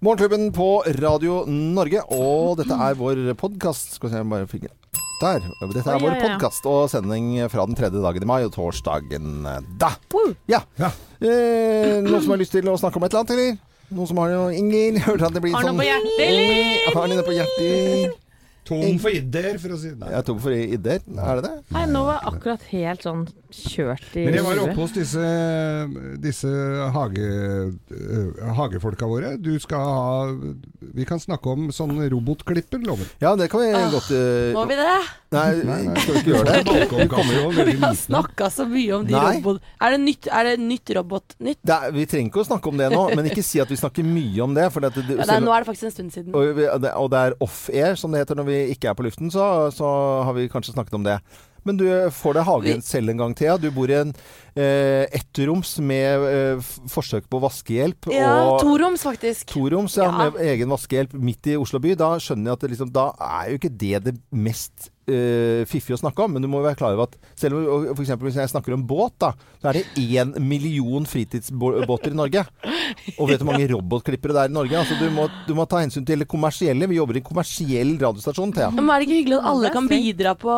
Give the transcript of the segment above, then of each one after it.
Morgenklubben på Radio Norge, og dette er vår podkast. Skal vi se, bare finne Der. Dette er vår ja, ja. podkast og sending fra den tredje dagen i mai, og torsdagen eh, da. Ja. Ja. Eh, noen som har lyst til å snakke om et eller annet, eller? Noen som har noe Inger? Hørte at det blir Har sånn noe på hjertet, eller? Har noe på hjertet? Tom for idder, for å si det. Er tom for idder. Er det det? Nei, nå var akkurat helt sånn kjørt i Men jeg var oppe hos disse, disse hage, øh, hagefolka våre. Du skal ha Vi kan snakke om sånn robotklipper, lover Ja, det kan vi godt uh, Må vi det? Nei, skal vi ikke gjøre det? Vi har snakka så mye om de robotene. Er det nytt, er det nytt robot-nytt? er, vi trenger ikke å snakke om det nå, men ikke si at vi snakker mye om det. For det, det, Ja, nei, nå er det faktisk en stund siden. og, det- og det er off-air, som det heter når vi ikke er på luften, så, så har vi kanskje snakket om det. Men du får deg hagen selv en gang, Thea. Du bor i en eh, ettroms med eh, forsøk på vaskehjelp. Ja, toroms, faktisk. toroms ja, Ja. med egen vaskehjelp midt i Oslo by. Da skjønner jeg at liksom, da er jo ikke det det mest eh, fiffige å snakke om. Men du må være klar over at selv om for eksempel hvis jeg snakker om båt, da, så er det én million fritidsbåter i Norge. Og vet du hvor mange robotklippere det er i Norge? Altså, du, må, du må ta hensyn til det kommersielle. Vi jobber i en kommersiell radiostasjon, Thea. Men er det ikke hyggelig at alle kan bidra på,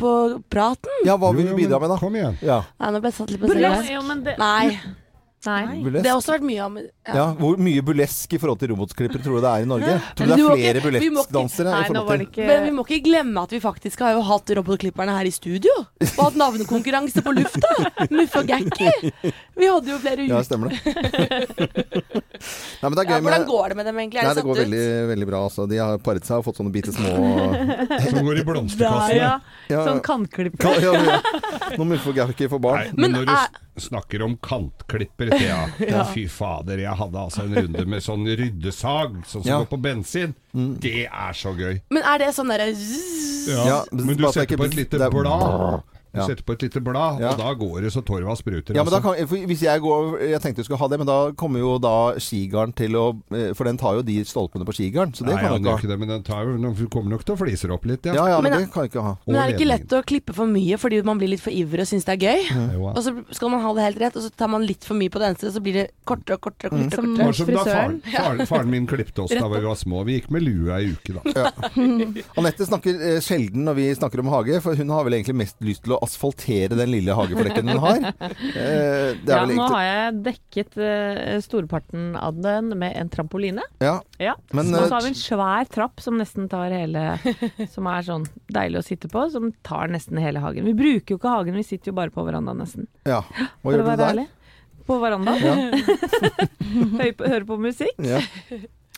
på praten? Ja, hva vil du bidra med, da? Kom igjen. Ja. Nei, nå ble jeg satt litt på det, Nei. Nei. Burlesk. Det har også vært mye om ja. Ja, Hvor mye burlesk i forhold til robotklippere tror du det er i Norge? Tror du det er flere burleskdansere? Nei, ikke Men vi må ikke glemme at vi faktisk har jo hatt robotklipperne her i studio. Og hatt navnekonkurranse på lufta. Muff og Gakki. Vi hadde jo flere Ja, uker. stemmer det. Nei, men det er Ja, hvordan går det med dem egentlig? Er Nei, det det går veldig, veldig bra. Altså. De har paret seg og fått sånne bitte små Som går i blomsterkassene. Ja, ja, sånn kantklippere. kan, ja, ja. Noen muffe og for Nei, barn. men Men når du er- snakker om kantklipper, Thea Ja. Fy fader, jeg hadde altså en runde med sånn ryddesag, sånn som Ja. går på bensin. Det er så gøy. Men er det sånn derre ja. Ja, men du setter på et lite blad. Du Ja. setter på et lite blad, Ja. og da går det så torva spruter. Ja, men da altså. kan, hvis jeg går Jeg tenkte jeg skulle ha det, men da kommer jo da skigarden til å eh, For den tar jo de stolpene på skigarden, så det Nei, kan du ikke ha. ikke det, men den tar, den kommer nok til å flise opp litt, ja. Ja, ja, men Men- det kan jeg ikke ha. Men er det ikke lett å klippe for mye fordi man blir litt for ivrig og syns det er gøy? Mm. Og så skal man ha det helt rett, og så tar man litt for mye på det eneste, og så blir det kortere og kortere. og kortere, mm. Kortere. som da faren, faren, faren min klippte oss da vi var små. Vi gikk med lue ei uke, da. Anette snakker eh, sjelden når vi snakker om hage, for hun har vel egentlig mest lyst til å asfaltere den lille hageflekken hun har. Eh, det er Ja, vel nå har jeg dekket eh, storparten av den med en trampoline. Ja, Ja. Men, og eh, så har vi en svær trapp som nesten tar hele Som er sånn deilig å sitte på, som tar nesten hele hagen. Vi bruker jo ikke hagen, vi sitter jo bare på verandaen nesten. ja. Hva gjør du der? ærlig. På verandaen. Ja. Hører på, hører på musikk Ja.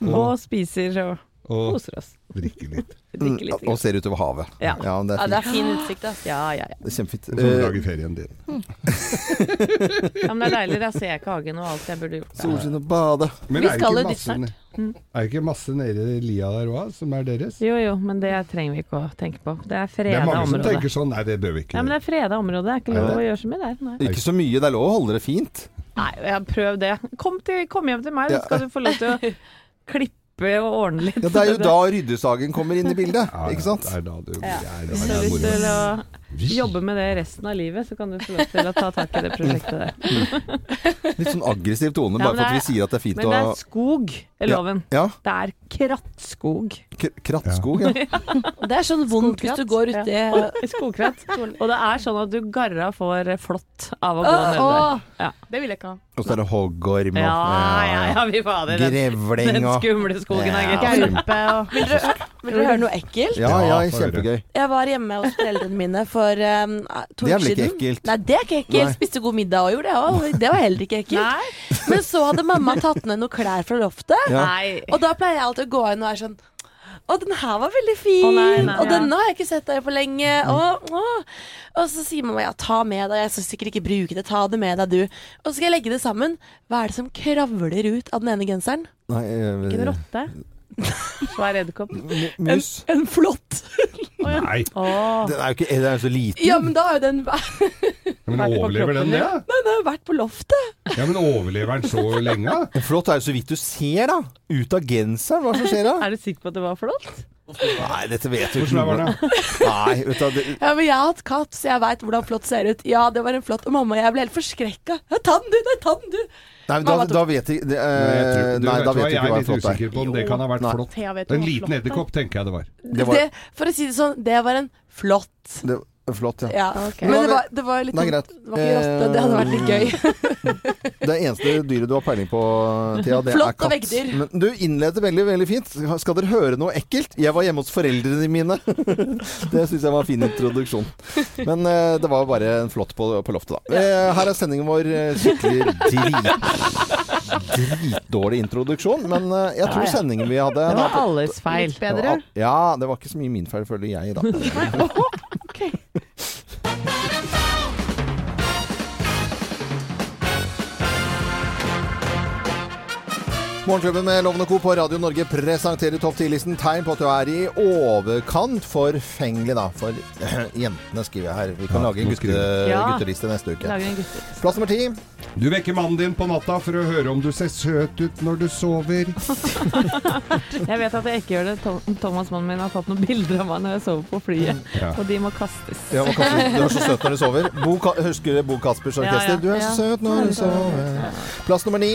og spiser og Og koser oss. Drikker litt. Drikker litt. Mm, Og ser utover havet. Ja. det er Ja, det er fin utsikt, Altså. Ja, ja, ja. Det er kjempefint. Og så lager ferien din. ja. Men det er deilig. Da ser jeg ikke hagen og alt jeg burde gjort. Solskinn og bade. Men Vi skal jo dit snart. Mm. er det ikke masse nede i lia der òg, som er deres? Jo jo, men det trenger vi ikke å tenke på. Det er Det er freda mange som område. tenker sånn Nei, det bør vi ikke Ja, men det er freda område. Det er ikke lov å gjøre så mye der. Nei, Ikke så mye, det er lov å holde det fint. Nei prøv det. Kom, til, kom hjem til meg, Ja. så skal du få lov til å klippe og ordne litt. Ja, Det er jo da ryddesagen kommer inn i bildet, Ja, ja, ikke sant? Det er da du Ja. det er, da det er til moro. å jobbe med det resten av livet, så kan du få lov til å ta tak i det prosjektet der. Litt sånn aggressiv tone, Ja, bare men for at vi sier at det er fint Men det er skog i loven. Ja, Det er krattskog. k- krattskog, ja. Det er sånn vondt hvis du går uti Ja. Og- Skogkratt. Og det er sånn at du garra får flått av å gå ned der. Ja. Det vil jeg ikke ha. Og så er det hoggorm og Ja, ja, ja, vi fader. Grevling og den skumle skogen er Ja. Gaupe og Vil dere, vil dere høre noe ekkelt? Ja, ja, Ja, kjempegøy. Jeg var hjemme hos foreldrene mine for um, to Det er vel ikke ekkelt? Nei, det er ikke ekkelt. Nei. Spiste god middag og gjorde det òg. Det var heller ikke ekkelt. Nei. Men så hadde mamma tatt ned noen klær fra loftet. Ja. Og da pleier jeg alltid å gå inn og være sånn Å, den her var veldig fin! Å, nei, nei, og ja. denne har jeg ikke sett deg på lenge. Å, å. Og så sier mamma ja, ta med deg. Jeg skal sikkert ikke bruke det. Ta det med deg, du. Og så skal jeg legge det sammen. Hva er det som kravler ut av den ene genseren? Nei, eh, Ikke en rotte. Svær edderkopp. En, En flått! Nei, Åh. Den er jo ikke Den er jo så liten. Ja, men da er jo den men Vært på overlever den det? Nei, Den har jo vært på loftet. Ja, men overlever den så lenge? En flått er jo så vidt du ser, da. Ut av genseren. Hva som skjer da? Er du sikker på at det var flott? Nei, dette vet du Hvordan var den? Nei, vet du det, Ja, men Jeg har hatt katt, så jeg veit hvordan flått ser ut. Ja, det var en flått. Og mamma og jeg ble helt forskrekka. Ta den, du! Nei, ta den, du! Nei, men da, da vet jeg det, uh, Men jeg tror, du Nei, vet da hva, vet du jeg ikke er hva litt flott er. usikker på om det kan ha vært Nei. flott. En liten er. edderkopp, tenker jeg det var. Det var- det, for å si det sånn, det var en flott Det var flott, ja. Ja. okay. Men det var, det var litt Det er greit. Det var ikke rotte, det hadde vært litt gøy. Det eneste dyret du har peiling på, Thea, det Flott er og katt. veggdyr. Men du innleder veldig, veldig fint. Skal dere høre noe ekkelt? Jeg var hjemme hos foreldrene mine. det syns jeg var en fin introduksjon. Men eh, det var bare en flott på, på loftet, da. Eh, her er sendingen vår eh, skikkelig drit, dritdårlig introduksjon. Men eh, jeg tror Ja, ja. sendingen vi hadde Det var alles feil. Litt bedre. Ja, det var ikke så mye min feil, føler jeg, da. Morgenklubben med Lovende Co. på Radio Norge presenterer topp 10-listen tegn på at du er i overkant forfengelig, da. For jentene, skriver jeg her. Vi kan Ja, lage en gutte. Ja. gutteliste neste uke. Gutteliste. Plass nummer ti. Du vekker mannen din på natta for å høre om du ser søt ut når du sover. Jeg vet at jeg ikke gjør det. Thomas, mannen min, har tatt noen bilder av meg når jeg sover på flyet. Ja. Og de må kastes. Ja, må kastes. du er så søt når du sover. Bo, husker du Bo Caspers orkester? ja, Du er ja. så søt når du sover. Plass nummer ni.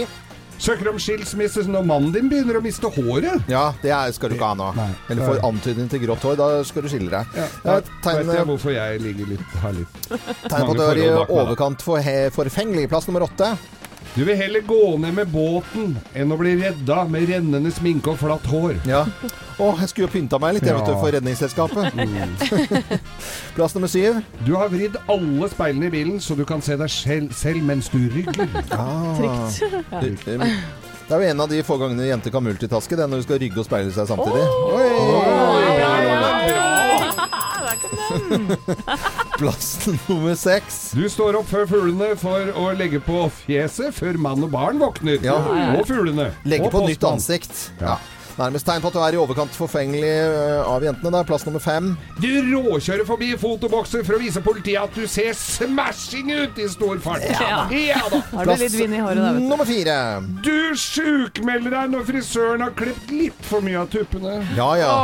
Søker om skilsmisse når mannen din begynner å miste håret. Ja, det er, skal du ikke ha nå. Nei. Eller får antydning til grått hår. Da skal du skille deg. Ja, da tegn- vet jeg hvorfor jeg ligger litt, har litt Tegn på at du er i overkant for forfengelig. Plass nummer åtte. Du vil heller gå ned med båten enn å bli redda med rennende sminke og flatt hår. Ja. Å, jeg skulle jo pynta meg litt, jeg, vet du, Ja. for Redningsselskapet. Plass nummer syv. Du har vridd alle speilene i bilen, så du kan se deg selv, selv mens du rygger. Ah. Trygt. Det det er jo en av de få gangene jenter kan multitaske, det er når du skal rygge og speile seg samtidig. Oi! Plass nummer seks. Du står opp før fuglene for å legge på fjeset før mann og barn våkner. Ja. Og fuglene. Legge og på nytt ansikt. Ja. Ja. Nærmest tegn på at du er i overkant forfengelig øh, av jentene. Der. Plass nummer fem. Du råkjører forbi fotobokser for å vise politiet at du ser smashing ut i stor fart. Ja. ja da. Har du litt vind i håret da, vet du. nummer fire. Du sjukmelder deg når frisøren har klippet litt for mye av tuppene. Ja ja.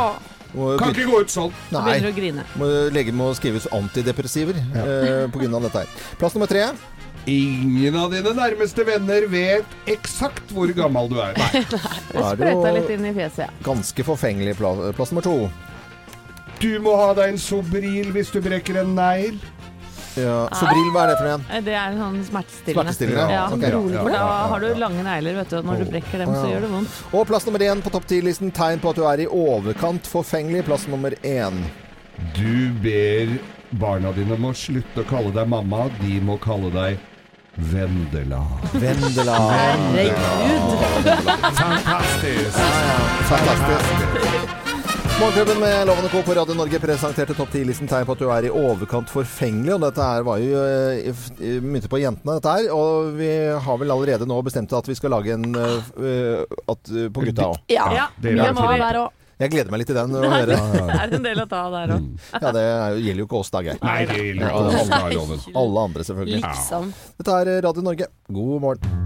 Må, Kan ikke gå ut sånn. Nei. begynner nei. å grine. Må, legen må skrive ut antidepressiver eh, på grunn av dette her. Plass nummer tre. Ingen av dine nærmeste venner vet eksakt hvor gammel du er. Nei er det Sprøyta litt inn i fjeset, ja. ganske forfengelig. Plass, plass nummer to. Du må ha deg en Sobril hvis du brekker en negl. Ja. Sobril, hva er det for en? Det er en sånn smertestillende. Smertestillende, Ja, Okay. rolig, for Ja, da ja, ja, har du lange negler, vet du. Når du brekker dem, så Ja. gjør det vondt. Og plass nummer én på topp ti-listen. Tegn på at du er i overkant forfengelig. Plass nummer én. Du ber barna dine om å slutte å kalle deg mamma. De må kalle deg Vendela. Vendela. Herregud. Fantastisk. Fantastisk. Morgenklubben med Lovende Co. på Radio Norge presenterte topp 10-listen tegn på at du er i overkant forfengelig. Og dette her var jo eh, eh, myntet på jentene, dette her. Og vi har vel allerede nå bestemt at vi skal lage en eh, at, uh, på gutta òg. Ja. Ja, det er mye må der òg. Jeg gleder meg litt til den. å høre. Det er en del å ta der òg. Ja, det er gjelder jo ikke oss, da, Geir. Nei, det gjelder Ja, alle, loven. Alle andre, selvfølgelig. liksom. Dette er Radio Norge. God morgen.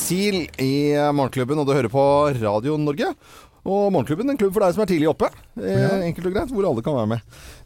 Sil i Morgenklubben, og du hører på Radio Norge. Og Morgenklubben, en klubb for deg som er tidlig oppe. Eh, enkelt og greit, hvor alle kan være med.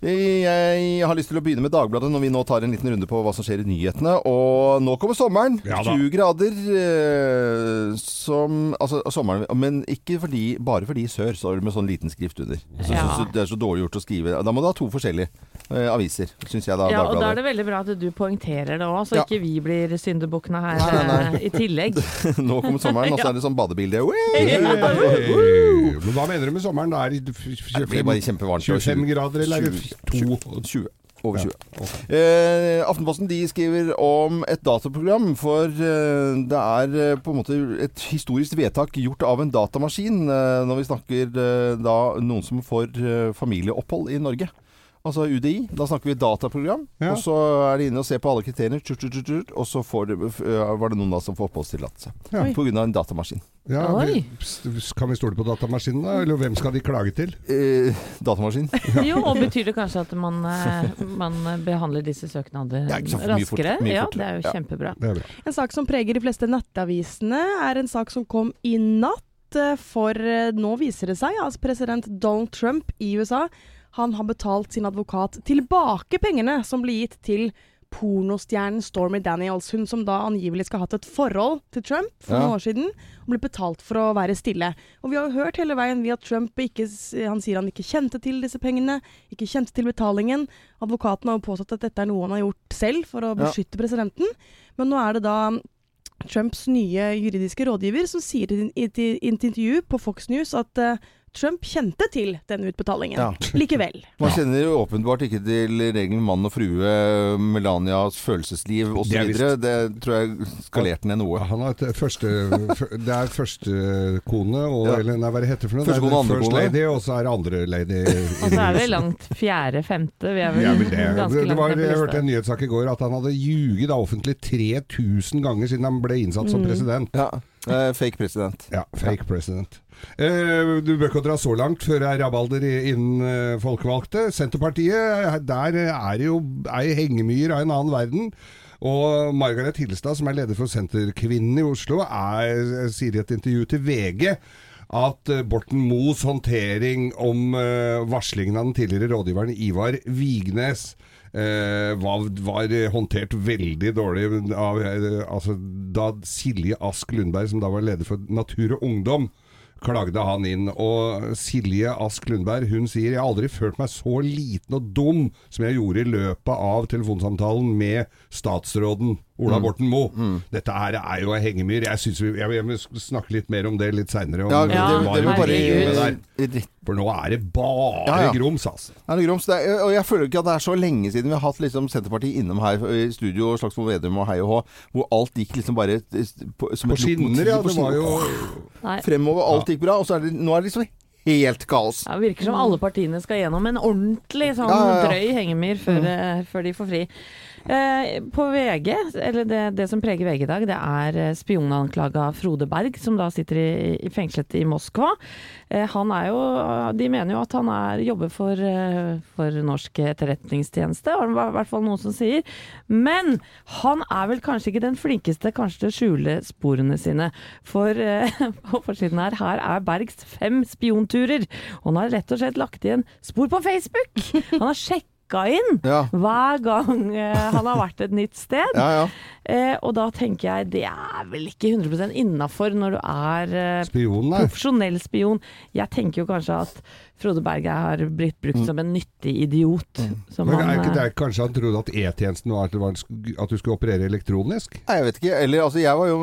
Jeg har lyst til å begynne med Dagbladet når vi nå tar en liten runde på hva som skjer i nyhetene. Og nå kommer sommeren. Ja 20 grader eh, som Altså sommeren, men ikke fordi, bare fordi i sør, står det med sånn liten skrift under. Så Ja. så, det er så dårlig gjort å skrive. Da må du ha to forskjellige eh, aviser, syns jeg da. Ja, og da er det veldig bra at du poengterer det òg, så Ja. ikke vi blir syndebukkene her Nei, nei, nei. eh, i tillegg. nå kommer sommeren, og så er det sånn badebilde. Hey. Men hva mener du med sommeren? Da er det Det blir bare 25, kjempevarmt. 25 grader, eller er det 20, 20. Over 20. Ja, okay. Eh, Aftenposten de skriver om et dataprogram, for eh, det er eh, på en måte et historisk vedtak gjort av en datamaskin eh, når vi snakker eh, da noen som får familieopphold i Norge. Altså UDI. Da snakker vi dataprogram. Ja. Og så er de inne og ser på alle kriteriene, tjur, tjur, tjur, og så får det, var det noen da som får oppholdstillatelse. Ja. Av en datamaskin. Ja, vi, kan vi stole på datamaskinen, da? Eller hvem skal de klage til? Eh, datamaskin. Jo, og betyr det kanskje at man, eh, man behandler disse søknader raskere? mye fort- Ja, det er jo kjempebra. Er. En sak som preger de fleste nettavisene, er en sak som kom i natt. eh, For eh, nå viser det seg at president Donald Trump i USA han har betalt sin advokat tilbake pengene som ble gitt til pornostjernen Stormy Daniels. Hun som da angivelig skal ha hatt et forhold til Trump for Ja. noen år siden. Og ble betalt for å være stille. Og vi har jo hørt hele veien via Trump ikke Han sier han ikke kjente til disse pengene, ikke kjente til betalingen. Advokaten har jo påstått at dette er noe han har gjort selv for å Ja. beskytte presidenten. Men nå er det da Trumps nye juridiske rådgiver som sier i et intervju på Fox News at eh, Trump kjente til denne utbetalingen Ja. likevel. Man kjenner jo åpenbart ikke til regelen mann og frue, Melanias følelsesliv osv. Det. Det, det tror jeg skalerte ned noe. Han har et første Det er førstekone og Ja. Eller nei, hva er det heter for noe? Første Det kone Det andre kone. lady, og så er det andre lady. Og så er vi langt fjerde-femte. Vi er vel Ja, det, ganske det langt var, ned på jeg hørte en nyhetssak i går at han hadde ljuget offentlig 3000 ganger siden han ble innsatt som president. Ja, eh, fake president. Ja, fake president. Uh, du bør ikke dra så langt før det er rabalder innen uh, folkevalgte. Senterpartiet, der er jo ei hengemyr av en annen verden. Og Margaret Hilstad, som er leder for Senterkvinnen i Oslo, er, sier i et intervju til VG at Borten Moes håndtering om varslingen av den tidligere rådgiveren Ivar Vignes var, var håndtert veldig dårlig av eh, altså, da Silje Ask Lundberg, som da var leder for Natur og Ungdom, klagde han inn. Og Silje Ask Lundberg hun sier jeg har aldri følt meg så liten og dum som jeg gjorde i løpet av telefonsamtalen med statsråden Ola Borten Moe. Dette her er jo en hengemyr. Jeg synes vi, jeg, jeg vil snakke litt mer om det litt seinere. Ja, det, det, det bare. For nå er det bare Ja, ja. grums, altså. Er det grums? Det er, og jeg føler ikke at det er så lenge siden vi har hatt liksom Senterpartiet innom her i studio, Slagsvold Vedum og Hei og Hå, hvor alt gikk liksom bare på, som På et skinner, ja. Det var jo. Nei. Fremover, alt gikk bra, og så er det, nå er det liksom helt kaos. Ja, det virker som alle partiene skal gjennom en ordentlig sånn Ja, ja, ja. drøy hengemyr før, mm. før de får fri. Eh, på VG, eller det, det som preger VG i dag, det er eh, spionanklaga Frode Berg, som da sitter i, i fengslet i Moskva. Eh, han er jo De mener jo at han er, jobber for, for norsk etterretningstjeneste, har det i hvert fall noen som sier. Men han er vel kanskje ikke den flinkeste kanskje til å skjule sporene sine. For på forsiden her, her er Bergs fem spionturer. Og han har rett og slett lagt igjen spor på Facebook! Han har sjekka inn Ja. hver gang eh, han har vært et nytt sted. Ja, ja. Eh, og da tenker jeg det er vel ikke 100% innafor når du er eh, spion, profesjonell spion. Jeg tenker jo kanskje at Frode Berg har blitt brukt som en nyttig idiot. Som Men er ikke eh, det kanskje han trodde at E-tjenesten var at, det var, at du skulle operere elektronisk? Nei, jeg vet ikke. Eller altså, jeg var jo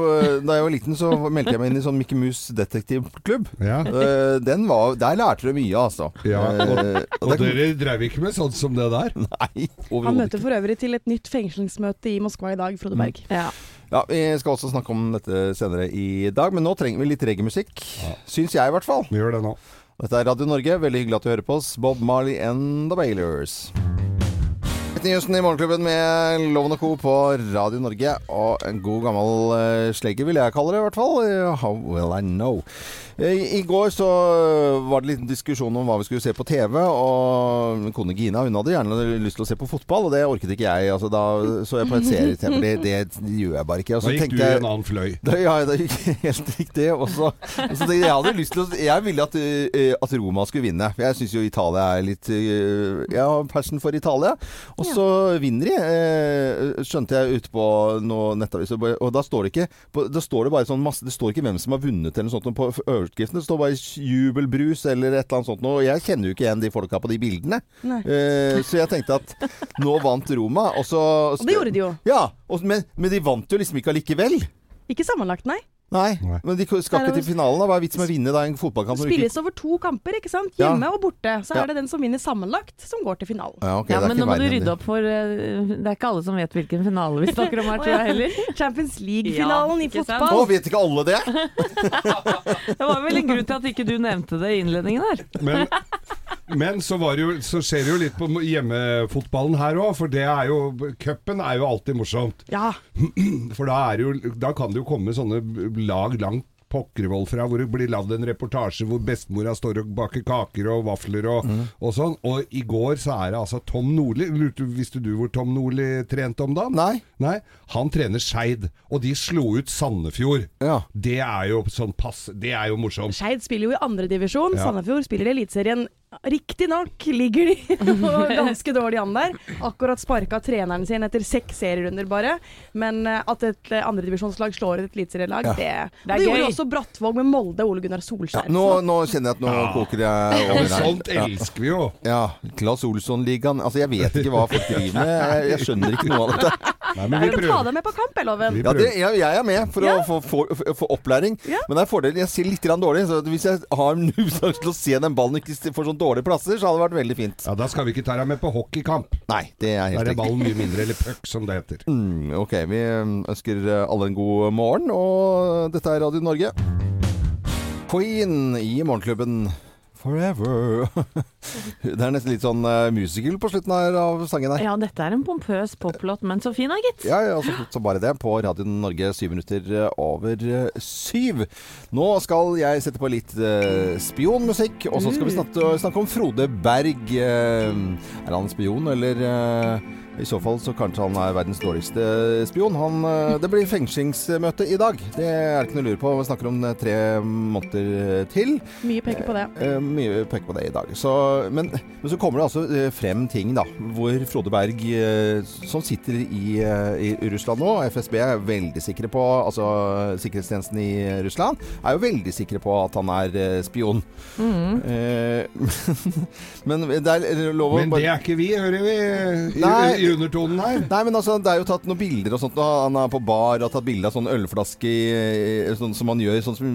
Da jeg var liten, så meldte jeg meg inn i sånn Mickey Mus detektivklubb. Ja. Eh, Den var Der lærte du mye, altså. Ja, og- Eh, og Og dere drev ikke med sånt som det der? Nei, Han møtte møter for øvrig til et nytt fengslingsmøte i Moskva i dag, Frode Berg. ja. Ja, Vi skal også snakke om dette senere i dag, men nå trenger vi litt reggaemusikk. Syns jeg, i hvert fall. Vi gjør det nå. Dette er Radio Norge. Veldig hyggelig at du hører på oss. Bob Marley and The Bailers. Whitney i Morgenklubben med Loven og Co. på Radio Norge. Og en god gammel slegge, slegger, vil jeg kalle det i hvert fall. Eh, how will I know? Eh, I går så var det litt diskusjon om hva vi skulle se på TV. Og min kone Gina hun hadde gjerne lyst til å se på fotball, og det orket ikke jeg. Altså, da så jeg på et serie-TV. Det, det gjør jeg bare ikke. Og Da gikk du i en annen fløy. Da, ja, det gikk helt riktig. Og så, så tenkte jeg, jeg hadde lyst til å Jeg ville at, eh, at Roma skulle vinne. For jeg syns jo Italia er litt eh, Jeg har passion for Italia. Og så vinner de, eh, skjønte jeg ute på noe nettavis. Og da står det ikke Da står det bare sånn masse Det står ikke hvem som har vunnet eller noe sånt på overskriften. Det står bare jubelbrus eller et eller annet sånt noe. Og jeg kjenner jo ikke igjen de folka på de bildene. Eh, så jeg tenkte at nå vant Roma. Og, så, Og det gjorde de jo. Ja, og, men, men de vant jo liksom ikke allikevel. Ikke sammenlagt, nei. Nei, Nei. men de skal ikke til finalen. da Hva er vitsen med å vinne da en fotballkamp? Det spilles over to kamper, ikke sant? Ja. Hjemme og borte. Så Ja. er det den som vinner sammenlagt, som går til finalen. Ja, okay, ja, det er men ikke nå må du rydde opp for eh, Det er ikke alle som vet hvilken finale vi snakker om her, tror jeg heller. Champions League-finalen Ja, i fotball. Å, vet ikke alle det? Det var vel en grunn til at ikke du nevnte det i innledningen her. Men, men så, var det jo, så skjer det jo litt på hjemmefotballen her òg, for det er jo Cupen er jo alltid morsomt. Ja. For da, er jo, da kan det jo komme sånne lag langt pokkervoll fra, hvor det blir lagd en reportasje hvor bestemora står og baker kaker og vafler og, og sånn. Og i går så er det altså Tom Nordli Lurte, Visste du hvor Tom Nordli trente om dagen? Nei. Nei, han trener Skeid, og de slo ut Sandefjord. Ja. Det er jo sånn pass Det er jo morsomt. Skeid spiller jo i andredivisjon. Ja. Sandefjord spiller i Eliteserien Riktignok ligger de ganske dårlig an der. Akkurat sparka treneren sin etter seks serierunder bare. Men eh, at et eh, andredivisjonslag slår et eliteserielag, Ja. det, Det det, gjorde gøy. også Brattvåg med Molde, Ole Gunnar Solskjær. Nå, nå kjenner jeg at nå koker jeg over her. sånt elsker vi jo. Ja, Claes Olsson-ligaen. Altså, jeg vet ikke hva folk driver med. Jeg, jeg skjønner ikke noe av dette. Nei, men vi prøver. ta deg med på kamp, Loven. Ja, det, jeg, jeg er med for Ja. å få, få, få opplæring. Ja. Men det er fordelen. Jeg ser litt dårlig. Så hvis jeg har mulighet til å se den ballen ikke får sånn dårlige plasser, så hadde det vært veldig fint. Ja, Da skal vi ikke ta deg med på hockeykamp. Nei, det er helt Der helt er riktig. ballen mye mindre, eller puck som det heter. Mm, ok, vi øhm, ønsker øh, alle en god morgen, og dette er Radio Norge. Queen i Morgenklubben. Forever. Det er nesten litt sånn uh, musical på slutten her av sangen her. Ja, dette er en pompøs poplåt, men så fin da, gitt. Ja, ja, så flott som bare det. På Radio Norge syv minutter eh, over eh, syv. Nå skal jeg sette på litt uh, spionmusikk, og så skal vi snakke, snakke om Frode Berg. Uh, er han spion, eller eh, i så fall så kanskje han er verdens dårligste spion. Han, eh, det blir fengslingsmøte i dag. Det er det ikke noe å lure på. Vi snakker om eh, tre måneder til. Mye peker på det. Eh, mye peker på det i dag. Så, men, men så kommer det altså eh, frem ting da, hvor Frode Berg, eh, som sitter i, eh, i Russland nå, FSB er veldig sikre på, altså sikkerhetstjenesten i Russland, er jo veldig sikre på at han er spion. spion. Eh, men det er lov å Men det er ikke vi, hører vi i, Nei. I undertonen her. Nei, men altså, det er jo tatt noen bilder og sånt. og Han er på bar og har tatt bilde av sånn ølflaske i- sånn som han gjør. Sånn som,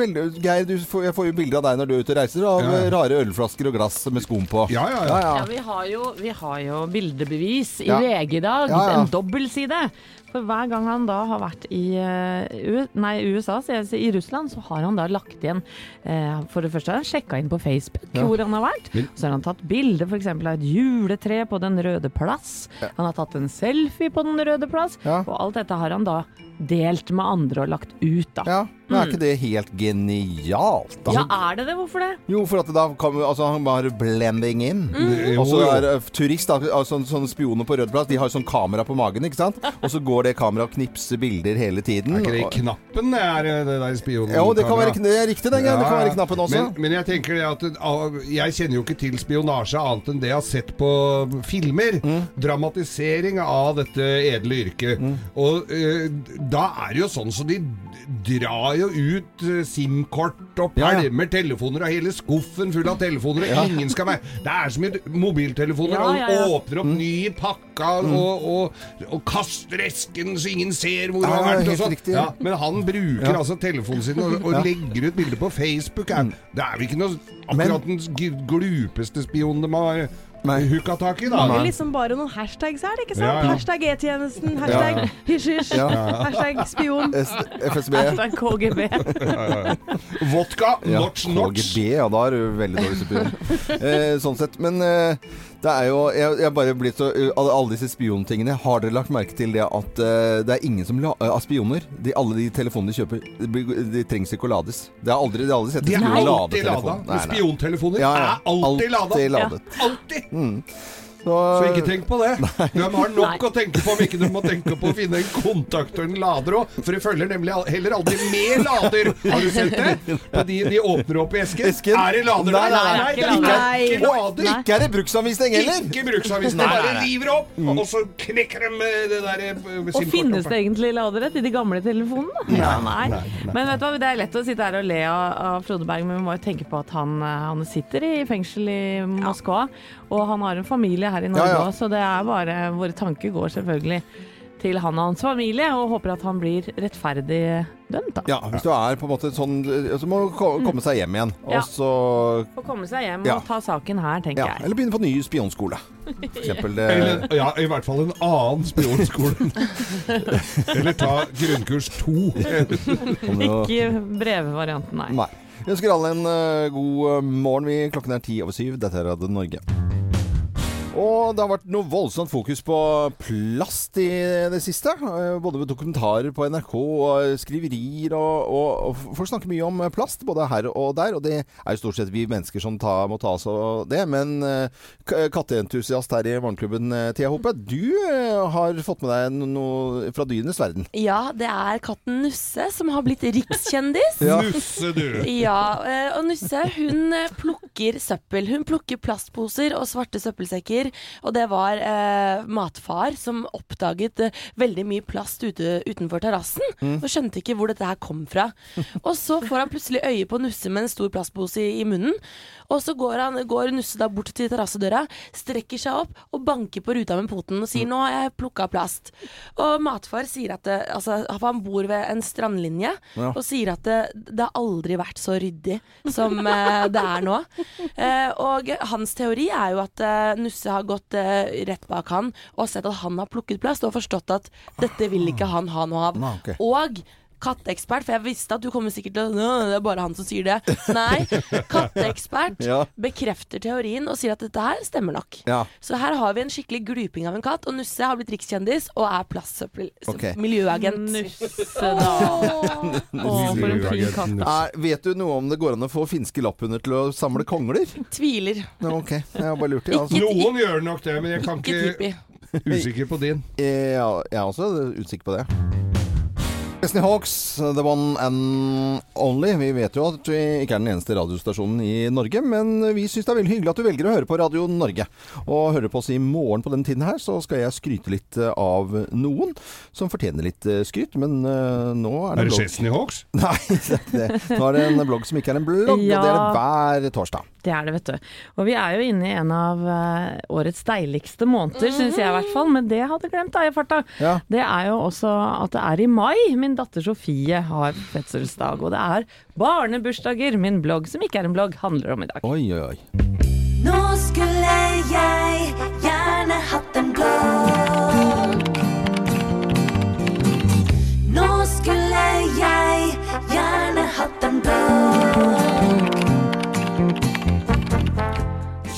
veldig, Geir, du får, jeg får jo bilder av deg når du er ute og reiser, av Ja. rare ølflasker og glass med skum på. Ja, ja, ja. Ja, vi har jo, vi har jo bildebevis i Ja. VG i dag. Ja, ja. En dobbeltside. For hver gang han da har vært i eh, nei, USA, i Russland, så har han da lagt igjen eh, For det første har han sjekka inn på Facebook Ja. hvor han har vært. Så har han tatt bilde f.eks. av et juletre på Den røde plass. Han har tatt en selfie på Den røde plass. Ja. Og alt dette har han da delt med andre og lagt ut, da. Ja, men er ikke det helt genialt? da? Ja, er det det? Hvorfor det? Jo, for at da kan vi, altså, han bare blending in. Mm. Og så er uh, turist, da, altså, sånne spioner på Rød plass, de har sånn kamera på magen, ikke sant? Og så går det kameraet og knipser bilder hele tiden. Er ikke det i knappen det er eh, det der spionen? Jo, det kan være det er riktig, det. det kan være knappen også. Men, men jeg tenker det at ah, Jeg kjenner jo ikke til spionasje annet enn det jeg har sett på filmer. Mm. Dramatisering av dette edle yrket. Og eh, da er det jo sånn så de drar jo ut eh, SIM-kort og Ja, ja. telefoner og hele skuffen full av telefoner, og ingen skal være Det er så mye mobiltelefoner, Ja, ja, ja. og åpner opp ny i pakka Mm. og, og, og kaster esken så ingen ser hvor han har vært. Ja, men han bruker Ja. altså telefonen sin og, og Ja. legger ut bilder på Facebook. Er, det er vel ikke noe akkurat den glupeste spionen de har. Hooka tak i, da. Mangler liksom bare noen hashtags her, ikke sant? Ja, ja. Hashtag E-tjenesten, hashtag hysj-hysj, Ja. hashtag spion. S FSB. Hashtag KGB. Vodka, notch, notch. KGB, ja, da er du veldig dårlig spion. eh, sånn sett. Men eh, det er jo Jeg, jeg bare blitt så alle, disse spiontingene. Har dere lagt merke til det at uh, det er ingen som la, uh, spioner de, Alle de telefonene de kjøper, de, de trengs ikke å lades. Det har aldri, de har aldri sett De er alltid lada. Spiontelefoner Ja, ja. er alltid lada. Alltid ladet. Alltid! Mm. Så, Så ikke tenk på det. De har nok Nei. å tenke på om ikke du må tenke på å finne en kontakt og en lader òg. For det følger nemlig heller aldri med lader. Har du sett det? På de, de åpner opp i esken. Esken? Er det lader der? nei, nei, det er ikke ikke, lader. ikke lader. Ikke er det bruksanvisning heller! Ikke bruksanvisning. Nei, Bare nei, nei. river opp, og så knekker de med det der eh, Og finnes det egentlig ladere til de gamle telefonene? Ja, nei. Men vet du hva, det er lett å sitte her og le av, av Frode Berg, men vi må jo tenke på at han, eh, han sitter i fengsel i Moskva, og han har en familie her i Norge Ja, òg, ja. så det er bare Våre tanker går selvfølgelig til han og hans familie, og håper at han blir rettferdig dømt, da. Ja, hvis du er på en måte sånn Så må du komme seg hjem igjen. Ja. Og så Få komme seg hjem Ja. og ta saken her, tenker ja, jeg. Eller begynne på ny spionskole. For eksempel. Eller, ja, i hvert fall en annen spionskole. Eller ta grunnkurs to. Ikke brevvarianten, nei. Nei. Vi ønsker alle en eh, god eh, morgen. Klokken er ti over syv. Dette er Radio Norge. Og det har vært noe voldsomt fokus på plast i det siste. eh, Både ved dokumentarer på NRK og skriverier. Og, og, og folk snakker mye om plast, både her og der. Og det er jo stort sett vi mennesker som ta, må ta oss av det. Men eh, katteentusiast her i Morgenklubben, eh, Thea Hope, du eh, har fått med deg noe fra dyrenes verden. Ja, det er katten Nusse som har blitt rikskjendis. Ja. Nusse, du. Ja, eh, og Nusse hun eh, plukker søppel. Hun plukker plastposer og svarte søppelsekker. Og det var eh, matfar som oppdaget eh, veldig mye plast ute, utenfor terrassen. Og skjønte ikke hvor dette her kom fra. Og så får han plutselig øye på Nusse med en stor plastpose i, i munnen. Og så går, han, går Nusse da bort til terrassedøra, strekker seg opp og banker på ruta med poten og sier 'nå har jeg plukka plast'. Og matfar sier at det, altså, Han bor ved en strandlinje Ja. og sier at det, det har aldri vært så ryddig som eh, det er nå. Eh, og hans teori er jo at eh, Nusse har gått eh, rett bak han og sett at han har plukket plast, og forstått at dette vil ikke han ha noe av. Nei, okay. Og katteekspert, for jeg visste at du kommer sikkert til å Det er bare han som sier det. Nei, katteekspert Ja. bekrefter teorien og sier at dette her stemmer nok. Ja. Så her har vi en skikkelig gluping av en katt, og Nusse har blitt rikskjendis og er plastsøppel... Okay. Miljøagent. Nusse, da. oh, for en fin katt. Er, vet du noe om det går an å få finske lapphunder til å samle kongler? Tviler. No, ok, jeg har bare lurt. Ja, altså. Noen gjør nok det, men jeg kan Ikke ikke Usikker på din. Ja, jeg er også usikker på det. Disney Hawks, the one and only. Vi vet jo at vi ikke er den eneste radiostasjonen i Norge, men vi syns det er veldig hyggelig at du velger å høre på Radio Norge. Og hører på oss i morgen på den tiden her, så skal jeg skryte litt eh, av noen som fortjener litt eh, skryt. Men eh, nå er det Er det blogg- Chesney Hawks? Nei, det, nå er det en blogg som ikke er en blogg, og det er det hver torsdag. Det er det, vet du. Og vi er jo inne i en av årets deiligste måneder, syns jeg i hvert fall. Men det hadde glemt da i farta. Ja. Det er jo også at det er i mai min datter Sofie har fødselsdag. Og det er barnebursdager min blogg, som ikke er en blogg, handler om i dag. Oi, oi, oi. Nå skulle jeg gjerne hatt en blogg. Nå skulle jeg gjerne hatt en blogg.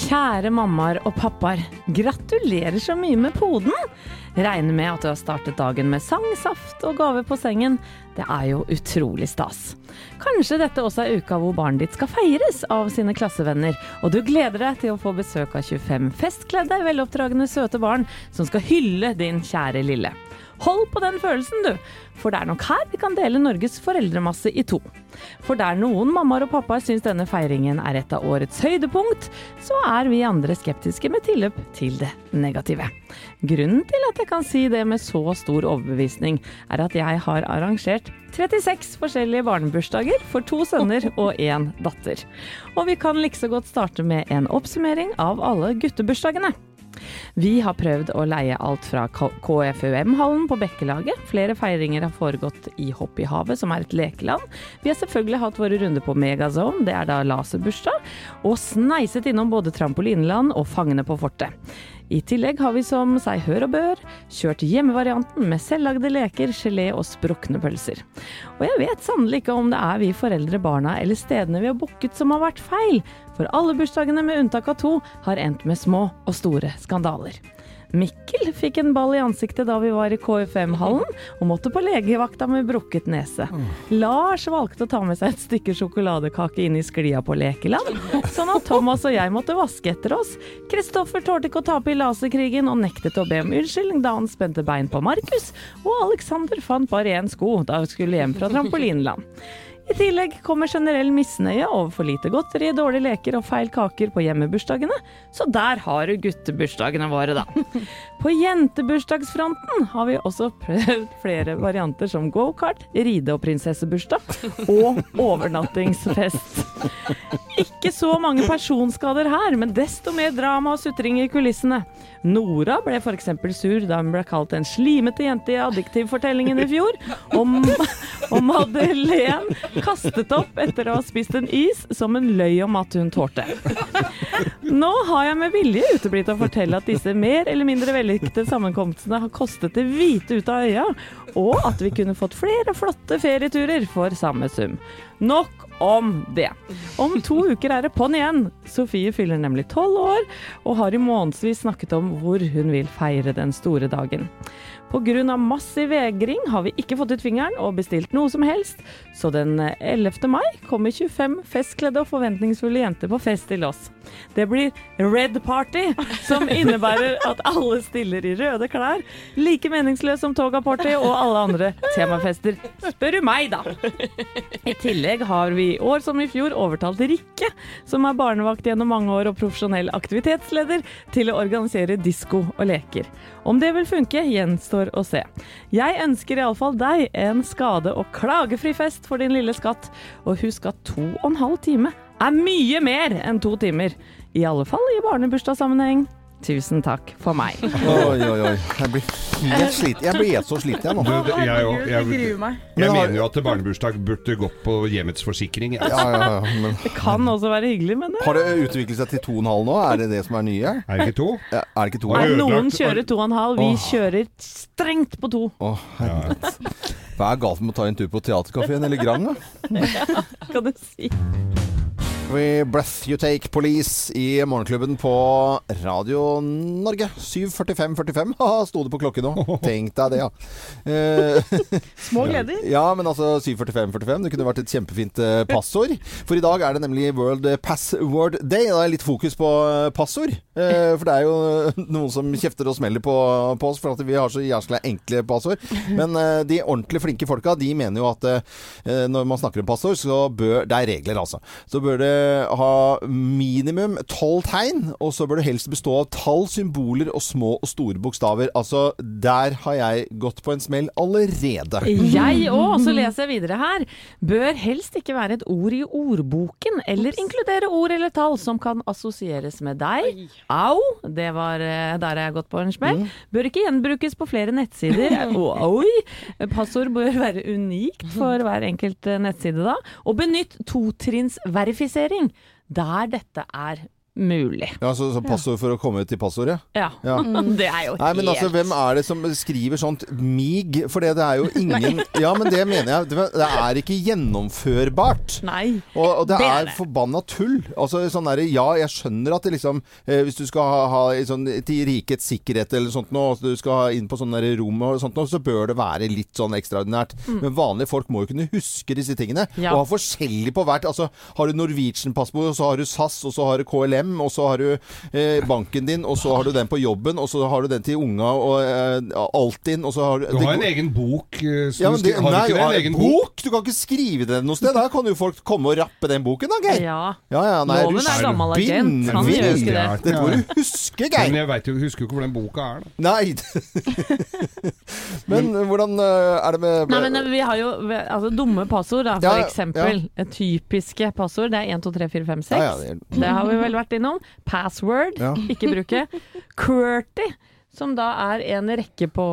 Kjære mammaer og pappaer, gratulerer så mye med poden! Regner med at du har startet dagen med sang, saft og gave på sengen. Det er jo utrolig stas. Kanskje dette også er uka hvor barnet ditt skal feires av sine klassevenner, og du gleder deg til å få besøk av 25 festkledde, veloppdragne, søte barn som skal hylle din kjære lille. Hold på den følelsen, du, for det er nok her vi kan dele Norges foreldremasse i to. For der noen mammaer og pappaer syns denne feiringen er et av årets høydepunkt, så er vi andre skeptiske med tilløp til det negative. Grunnen til at jeg kan si det med så stor overbevisning, er at jeg har arrangert 36 forskjellige barnebursdager for to sønner og én datter. Og vi kan likså godt starte med en oppsummering av alle guttebursdagene. Vi har prøvd å leie alt fra KFUM-hallen på Bekkelaget. Flere feiringer har foregått i Hopp i havet, som er et lekeland. Vi har selvfølgelig hatt våre runder på Megazone, det er da laserbursdag, og sneiset innom både trampolineland og Fangene på fortet. I tillegg har vi som seg hør og bør kjørt hjemmevarianten med selvlagde leker, gelé og sprukne pølser. Og jeg vet sannelig ikke om det er vi foreldre, barna eller stedene vi har booket som har vært feil, for alle bursdagene med unntak av to har endt med små og store skandaler. Mikkel fikk en ball i ansiktet da vi var i KFM-hallen, og måtte på legevakta med brukket nese. Lars valgte å ta med seg et stykke sjokoladekake inn i sklia på lekeland, sånn at Thomas og jeg måtte vaske etter oss. Kristoffer tålte ikke å tape i laserkrigen og nektet å be om unnskyldning da han spente bein på Markus, og Alexander fant bare én sko da vi skulle hjem fra trampolineland. I tillegg kommer generell misnøye over for lite godteri, dårlige leker og feil kaker på hjemmebursdagene, så der har du guttebursdagene våre, da. På jentebursdagsfronten har vi også prøvd flere varianter som gokart, ride- og prinsessebursdag og overnattingsfest. Ikke så mange personskader her, men desto mer drama og sutring i kulissene. Nora ble f.eks. sur da hun ble kalt en slimete jente i Addiktivfortellingen i fjor, og, og Madeleine kastet opp etter å ha spist en is som hun løy om at hun tålte. Nå har jeg med vilje uteblitt å fortelle at disse mer eller mindre vellykkede sammenkomstene har kostet det hvite ut av øya, og at vi kunne fått flere flotte ferieturer for samme sum. Nok om det. Om to uker er det på'n igjen. Sofie fyller nemlig tolv år, og har i månedsvis snakket om hvor hun vil feire den store dagen. Pga. massiv vegring har vi ikke fått ut fingeren og bestilt noe som helst, så den 11. mai kommer 25 festkledde og forventningsfulle jenter på fest til oss. Det blir Red Party, som innebærer at alle stiller i røde klær, like meningsløs som Toga Party og alle andre temafester. Spør du meg, da! I tillegg har vi i år som i fjor overtalt Rikke, som er barnevakt gjennom mange år og profesjonell aktivitetsleder, til å organisere disko og leker. Om det vil funke, gjenstår å se. Jeg ønsker iallfall deg en skade- og klagefri fest for din lille skatt, og husk at to og en halv time er mye mer enn to timer. I alle fall i barnebursdagssammenheng. Tusen takk for meg. Oi, oi, oi. Jeg blir helt sliten. Jeg blir så sliten jeg Du, nå. det, jeg, jeg, jeg jeg mener jo at barnebursdag burde gått på hjemmets forsikring. Ja, ja, ja. Men Det kan også være hyggelig, men det har det utviklet seg til to og en halv nå? Er det det som er nye? Er det ikke to? Ja, er det ikke to? Nei, Noen kjører to og en halv, vi kjører strengt på to. Å. Hva er galt med å ta en tur på Theatercaféen eller Grand, da? Kan du si. We Breath You Take Police i Morgenklubben på Radio Norge. 7.45,45 Haha, sto det på klokken nå. Tenk deg det, ja. Eh, Små gleder. ja, men altså 7.45,45 Det kunne vært et kjempefint eh, passord. For i dag er det nemlig World Password Day. Da er litt fokus på eh, passord. Eh, for det er jo noen som kjefter og smeller på, på oss for at vi har så jæskla enkle passord. Men de ordentlig flinke folka, de mener jo at når man snakker om passord, så bør Det er regler, altså. Så bør det ha minimum tolv tegn, og så bør det helst bestå av tall, symboler og små og store bokstaver. Altså, der har jeg gått på en smell allerede. Jeg òg, så leser jeg videre her. Bør helst ikke være et ord i ordboken, eller inkludere ord eller tall som kan assosieres med deg. Au! Det var eh, der jeg har gått på en smell. Bør ikke gjenbrukes på flere nettsider. Oi! Passord bør være unikt for hver enkelt eh, nettside da. Og benytt totrinnsverifisering der dette er mulig. Ja, så, så passord for å komme til passordet? Ja. Ja. Det er jo helt Nei, men altså, hvem er det som skriver sånt mig? For det, det er jo ingen Ja, men det mener jeg. Det er ikke gjennomførbart. Nei. Og, og det Det er er forbanna tull. Altså sånn derre Ja, jeg skjønner at det liksom eh, Hvis du skal ha, ha sånn til rikets sikkerhet eller sånt nå, og du skal inn på sånne der rom og sånt nå, så bør det være litt sånn ekstraordinært. Men vanlige folk må jo kunne huske disse tingene. Mm. Ja. Og ha forskjellig på hvert. Altså har du Norwegian-passord, og så har du SAS, og så har du KLM, og så har du eh, banken din, og så har du den på jobben, og så har du den til unga og eh, Altinn, og så har du Du har en egen bok. eh, som ja, men du det, har nei, du ikke det? En egen bok? bok? Du kan ikke skrive den noe sted. Der kan jo folk komme og rappe den boken, da, Geir. Ja. Ja, ja, nei, Loven er gammel agent. Han gjør ikke det. Dette må du huske, Men jeg vet jo, husker jo ikke hvor den boka er. Da. Nei. men hvordan eh, er det med Nei, men vi har jo altså, dumme passord, da, for Ja, ja, eksempel. Typiske passord. Det er 1, 2, 3, 4, 5, 6. Ja, ja, det det har vi vel vært innom. Password, Ja. ikke bruke. QWERTY, som da er en rekke på,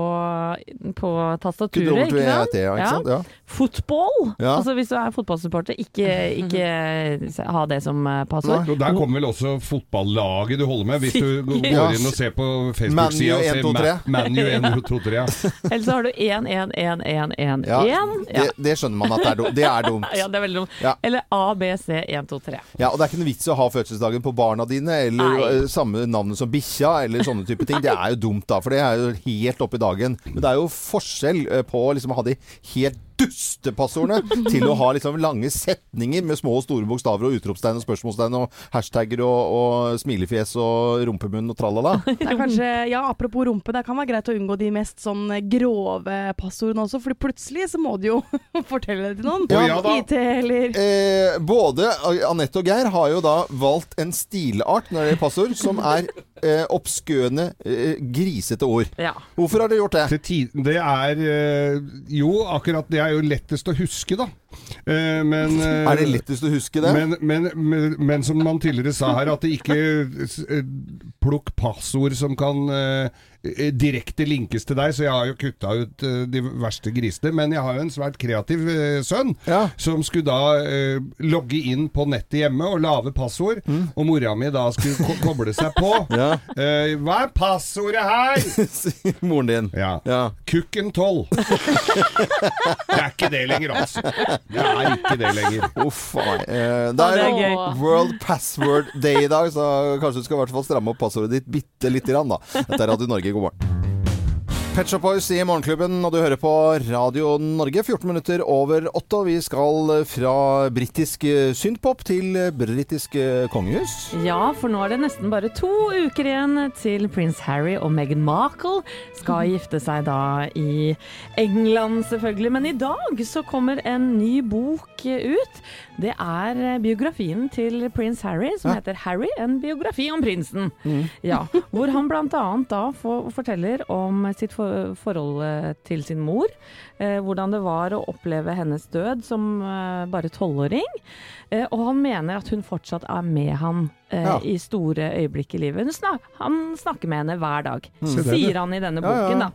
på tastaturet, ikke sant? Ja, ikke sant? Ja. Fotball! Ja. Altså hvis du er fotballsupporter, ikke, ikke ha det som eh, passord. Der kommer vel også fotballaget du holder med, hvis du går inn og ser på Facebook-sida og ser 1, 2, 3. Ma- Manu 1, 2, 3. Ja. Eller så har du 1, 1, 1, 1, 1, 1. Ja, Ja. det, det skjønner man at det er dumt. Det er dumt. ja, det er veldig dumt. Ja. Eller A, B, C, 1, 2, 3. Ja, og det er ikke noe vits å ha fødselsdagen på barna dine, eller Nei. eh, samme navnet som bikkja, eller sånne type ting. Det er jo dumt, da, for det er jo helt oppe i dagen. Men det er jo forskjell eh, på liksom å ha de helt dustepassordene til å ha liksom lange setninger med små og store bokstaver og utropstegn og spørsmålstegn og hashtagger og, og smilefjes og rumpemunn og tralala. Det er kanskje, ja, Apropos rumpe, det kan være greit å unngå de mest sånn grove passordene også, for plutselig så må du jo fortelle det til noen. Ja, ja. IT eller Eh, både Anette og Geir har jo da valgt en stilart når det gjelder passord, som er eh, obskøne, eh, grisete ord. Ja. Hvorfor har dere gjort det? Det er eh, Jo, akkurat det er jo lettest å huske, da. Eh, Men eh, Er det lettest å huske det? Men, men, men, men som man tidligere sa her, at det ikke eh, Plukk passord som kan direkte linkes til deg, så jeg har jo kutta ut de verste grisene. Men jeg har jo en svært kreativ sønn, Ja. som skulle da logge inn på nettet hjemme og lage passord. Og mora mi da skulle ko koble seg på. Ja. Hva er passordet her? Sier Moren din. Ja. Ja. Kukken 12. det er ikke det lenger, altså. Det er ikke det lenger. Uff a meg. Eh, det er, det er. World Password Day i dag, så kanskje du skal i hvert fall stramme opp passordet ditt bitte lite grann, da. Dette er Radio Norge, god morgen. Pet Shop Boys i Morgenklubben, og du hører på Radio Norge. 14 minutter over åtte, og vi skal fra britisk syntpop til britisk eh, kongehus. Ja, for nå er det nesten bare to uker igjen til prins Harry og Meghan Markle skal gifte seg da i England, selvfølgelig. Men i dag så kommer en ny bok ut. Det er biografien til prins Harry, som Ja. heter 'Harry en biografi om prinsen'. Ja, hvor han bl.a. da forteller om sitt for forhold eh, til sin mor. Eh, hvordan det var å oppleve hennes død som eh, bare tolvåring. Eh, og han mener at hun fortsatt er med han eh, Ja. i store øyeblikk i livet. Snak han snakker med henne hver dag, mm. sier han i denne Ja, ja. boken. da.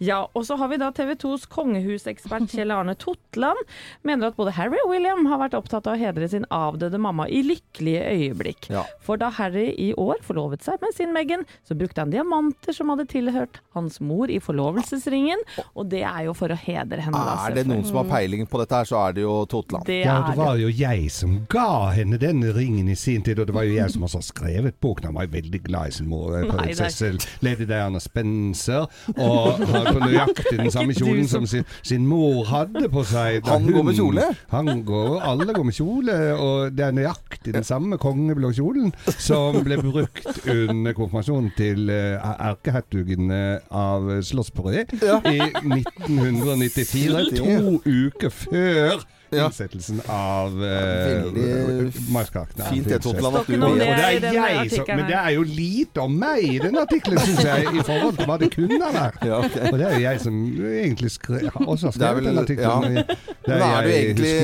Ja, Og så har vi da TV 2s kongehusekspert Kjell Arne Totland. Mener at både Harry og William har vært opptatt av å hedre sin avdøde mamma i lykkelige øyeblikk. Ja. For da Harry i år forlovet seg med sin Meghan, så brukte han diamanter som hadde tilhørt hans mor i forlovelsesringen, og det er jo for å hedre henne. da, Er det noen som har peiling på dette her, så er det jo Totland. Det Ja, det var jo jeg som ga henne den ringen i sin tid, og det var jo jeg som også har skrevet boken. Han var veldig glad i sin mor, eh, prinsesse Lady Diana Spencer, og har på nøyaktig den samme kjolen som- som sin, sin mor hadde på seg. Han går med kjole? Han går, alle går med kjole, og det er nøyaktig den samme kongeblå kjolen som ble brukt under konfirmasjonen til eh, erkehertugen eh, av Slottsparé i 1994, to uker før Ja. innsettelsen av uh, markakene. Fint det, Totland, at du Og det er jeg som, men det er jo lite om meg i den artikkelen, syns jeg, i forhold til hva det kunne ha vært. Ja, okay. Og det er jo jeg som egentlig skre, også har skrevet den artikkelen. ja. Er, er du, egentlig,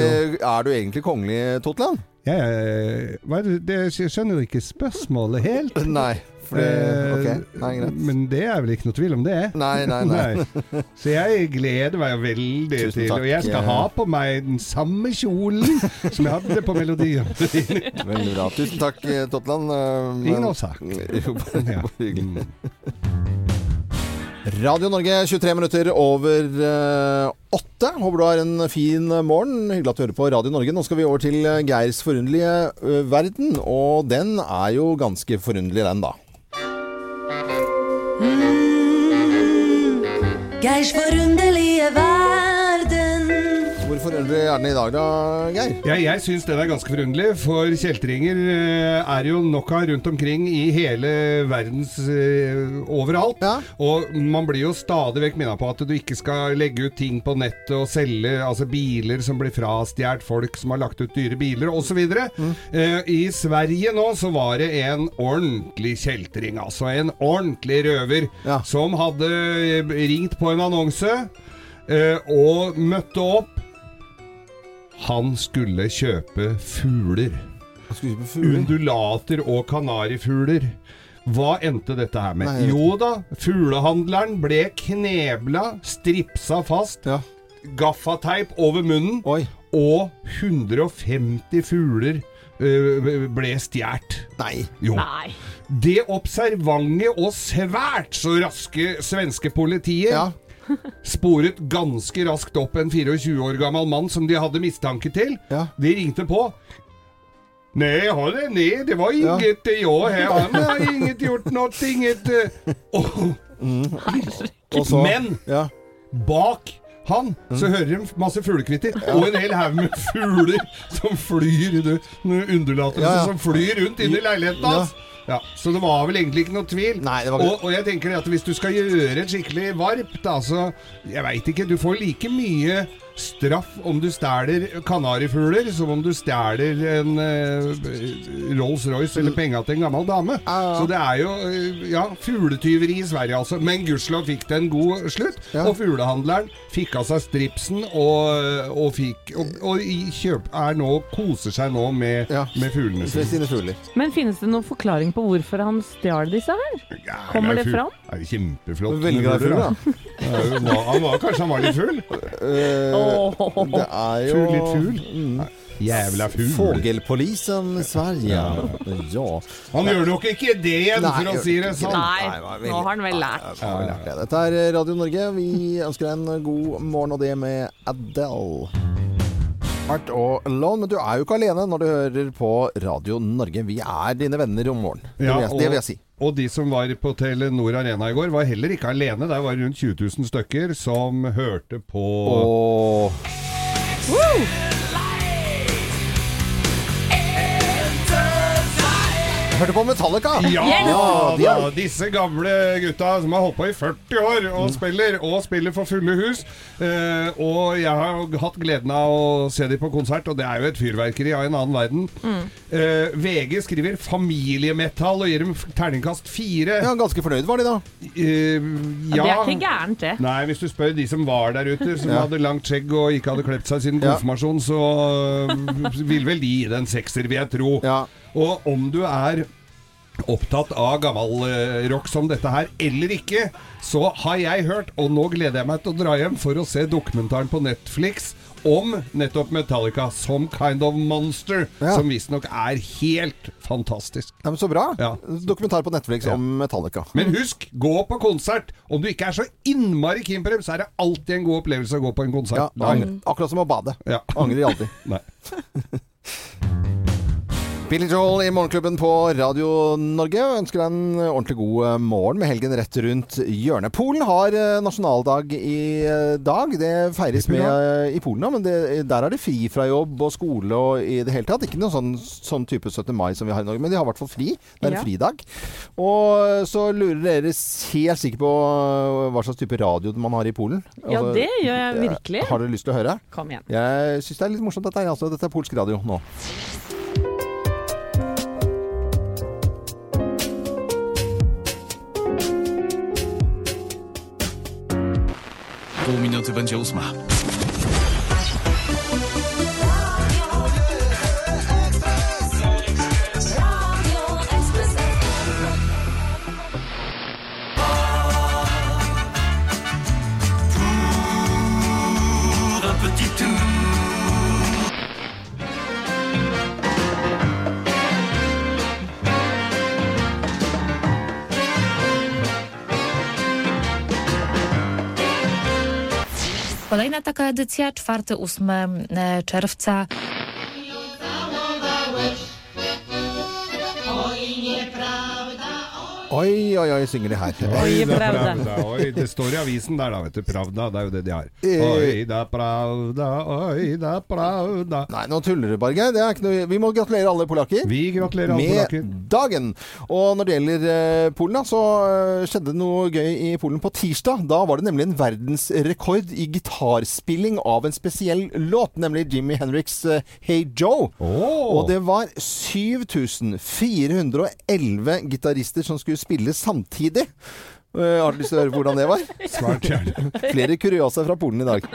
er du egentlig kongelig, Totland? Jeg, hva er det, det, jeg skjønner ikke spørsmålet helt. Nei. For det, Eh, ok, nei. Men det er vel ikke noe tvil om det? Nei, nei, nei. Så jeg gleder meg veldig Tusen til takk. Og jeg skal ha på meg den samme kjolen som jeg hadde på melodien. Veldig bra. Tusen takk, eh, Totland. Eh, Ingen men- årsak. Jo, bare hyggelig. Radio Norge, 23 minutter over eh, åtte. Håper du har en fin morgen. Hyggelig at du hører på Radio Norge. Nå skal vi over til eh, Geirs forunderlige eh, verden, og den er jo ganske forunderlig, den, da. Geirs forunderlige verden. Hvor forunderlig er den i dag, da, Geir? Ja, jeg syns den er ganske forunderlig, for kjeltringer eh, er jo nok av rundt omkring i hele verdens eh, overalt. Ja. Og man blir jo stadig vekk minna på at du ikke skal legge ut ting på nettet og selge altså biler som blir frastjålet, folk som har lagt ut dyre biler osv. Mm. Eh, I Sverige nå så var det en ordentlig kjeltring, altså en ordentlig røver, Ja. som hadde eh, ringt på en annonse eh, og møtte opp. Han skulle kjøpe fugler. Skal kjøpe fugler? Undulater og kanarifugler. Hva endte dette her med? Nei, jo da, fuglehandleren ble knebla, stripsa fast, Ja. gaffateip over munnen, Oi. og 150 fugler øh, ble stjålet. Nei. Jo. Nei. Det observante og svært så raske svenske politiet Ja. Sporet ganske raskt opp en 24 år gammel mann som de hadde mistanke til. Ja. De ringte på. Nei, hold det ned. Det var inget eh, jag her, Han har inget gjort noe, inget... oh. mm. Så Men Ja. bak han så hører de masse fuglekvitter og en hel haug med fugler som flyr du, Undulater Ja, ja. som flyr rundt inni leiligheten hans. Ja, så det var vel egentlig ikke noe tvil. Nei, det var og, og jeg tenker at hvis du skal gjøre et skikkelig varp, da, så Jeg veit ikke. Du får like mye straff om du stjeler kanarifugler som om du stjeler en uh, Rolls-Royce eller penga til en gammel dame. Ja. Så det er jo eh, ja, fugletyveri i Sverige, altså. Men gudskjelov fikk det en god slutt. Ja. Og fuglehandleren fikk av seg stripsen og, og fikk Og, og i kjøp er nå koser seg nå med, Ja. med fuglene sine. Men finnes det noen forklaring på hvorfor han stjal disse her? Ja, Kommer er det fugl- fram? Er jo kjempeflott. Veldig med glad i fugler, fugler, da. Ja, Han var kanskje han var litt full? Uh. Det er jo Fugl, i fugl. Mm. Jævla fugl. Fågelpolisen Sverige. Ja. Han gjør nok ikke det igjen, Nei, for å si det sånn. Nei, nå har han vel lært. Ja, det. Dette er Radio Norge. Vi ønsker deg en god morgen, og det med Adele. Art og Alone, men du er jo ikke alene når du hører på Radio Norge. Vi er dine venner om morgenen. Det, vil jeg, det vil jeg si. Og de som var på Telenor Arena i går, var heller ikke alene. Der var det rundt 20 000 stykker som hørte på. Og Hørte på Metallica! Ja, Ja, da! Disse gamle gutta som har holdt på i 40 år og spiller, og spiller for fulle hus. Eh, og jeg har hatt gleden av å se dem på konsert, og det er jo et fyrverkeri av en annen verden. Eh, VG skriver 'familiemetall' og gir dem terningkast fire. Ja, ganske fornøyd var de da. Eh, Ja, ja. Det er ikke gærent, det. Nei, hvis du spør de som var der ute, som Ja. hadde langt skjegg og ikke hadde klept seg siden Ja. konfirmasjon, så øh, vil vel de gi det en sekser, vil jeg tro. Ja. Og om du er opptatt av gammel eh, rock som dette her, eller ikke, så har jeg hørt, og nå gleder jeg meg til å dra hjem for å se dokumentaren på Netflix om nettopp Metallica som Kind of Monster, Ja. som visstnok er helt fantastisk. Ja, men Så bra. Ja. Dokumentar på Netflix Ja. om Metallica. Men husk, gå på konsert! Om du ikke er så innmari keen på dem, så er det alltid en god opplevelse å gå på en konsert. Ja, akkurat som å bade. Ja. Angrer alltid. Nei. Billy Joel i Morgenklubben på Radio Norge og ønsker deg en ordentlig god eh, morgen med helgen rett rundt hjørnet. Polen har eh, nasjonaldag i eh, dag. Det feires med i Polen, da, men det, der er det fri fra jobb og skole og i det hele tatt. Ikke noen sånn, sånn type 17. mai som vi har i Norge, men de har i hvert fall fri. Det er en Ja. fridag. Og så lurer dere helt sikkert på hva slags type radio man har i Polen. Ja, Altså, det gjør jeg virkelig. Har dere lyst til å høre? Kom igjen. Jeg syns det er litt morsomt dette. Altså, dette er polsk radio nå. Pół minuty będzie ósma. Kolejna taka edycja, 4-8 e, czerwca. Oi, oi, oi, synger de her. Oi, er pravda. Oi, det står i avisen der, da, vet du. Pravda, det er jo det de har. Eh. Oi, er pravda, oi, er pravda. Nei, nå tuller du, bare Det noe... Vi må gratulere alle polakker. Vi gratulerer alle med polakker. dagen. Og når det gjelder eh, Polen, da, så eh, skjedde det noe gøy i Polen på tirsdag. Da var det nemlig en verdensrekord i gitarspilling av en spesiell låt, nemlig Jimmy Henriks Hey Joe. Oh. Og det var 7411 gitarister som skulle spille samtidig. Eh, har du lyst til å høre hvordan det var? Gjerne. Flere kuriosa fra Polen i dag.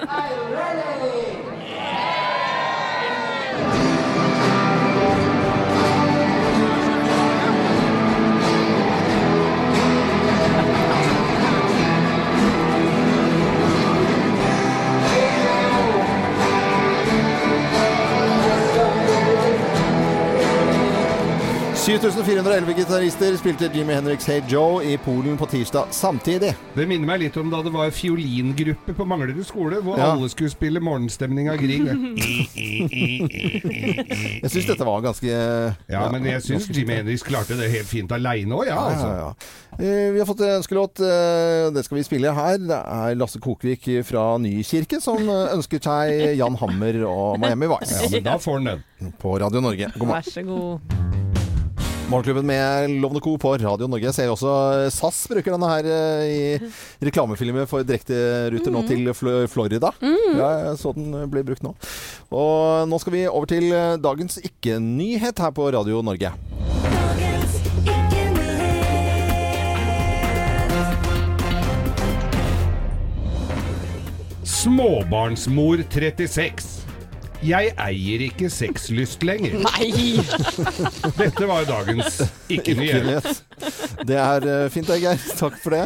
«7411 gitarister spilte Jimmy Henriks Hey Joe i Polen på tirsdag samtidig. Det minner meg litt om da det var fiolingruppe på Manglerud skole, hvor Ja. alle skulle spille 'Morgenstemning av Grieg'. Jeg syns dette var ganske Ja, men jeg syns Jimmy Henriks klarte det helt fint aleine òg, ja. Ja, Altså. ja, ja. Eh, Vi har fått en ønskelåt. eh, Det skal vi spille her. Det er Lasse Kokvik fra Nykirke som ønsker seg Jan Hammer og Miami Vice. Ja, men da får han den. på Radio Norge. God morgen. Vær så god. Morgenklubben med Lovende Co. på Radio Norge. Jeg ser også eh, SAS bruker denne her eh, i reklamefilmer for direkteruter nå til Florida. Florida. Ja, så den blir brukt nå. Og nå skal vi over til eh, dagens ikke-nyhet her på Radio Norge. Dagens ikke-nyhet. Småbarnsmor 36. Jeg eier ikke sexlyst lenger. Nei! Dette var dagens ikke-nyhet. Ikke-nyhet. Det er eh, fint, det, Geir. Takk for det.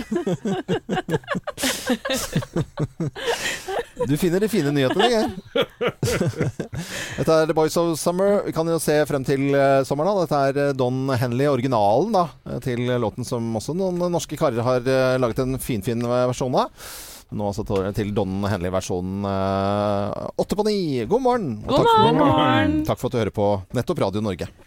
Du finner de fine nyhetene, Geir. Dette er The Boys of Summer. Vi kan jo se frem til eh, sommeren. da. Dette er eh, Don Henley, originalen da, eh, til låten som også noen norske karer har eh, laget en finfin versjon av. Nå altså til- til Don Henley-versjonen åtte på ni. God morgen! Og God takk for- morgen! Takk for at du hører på nettopp Radio Norge.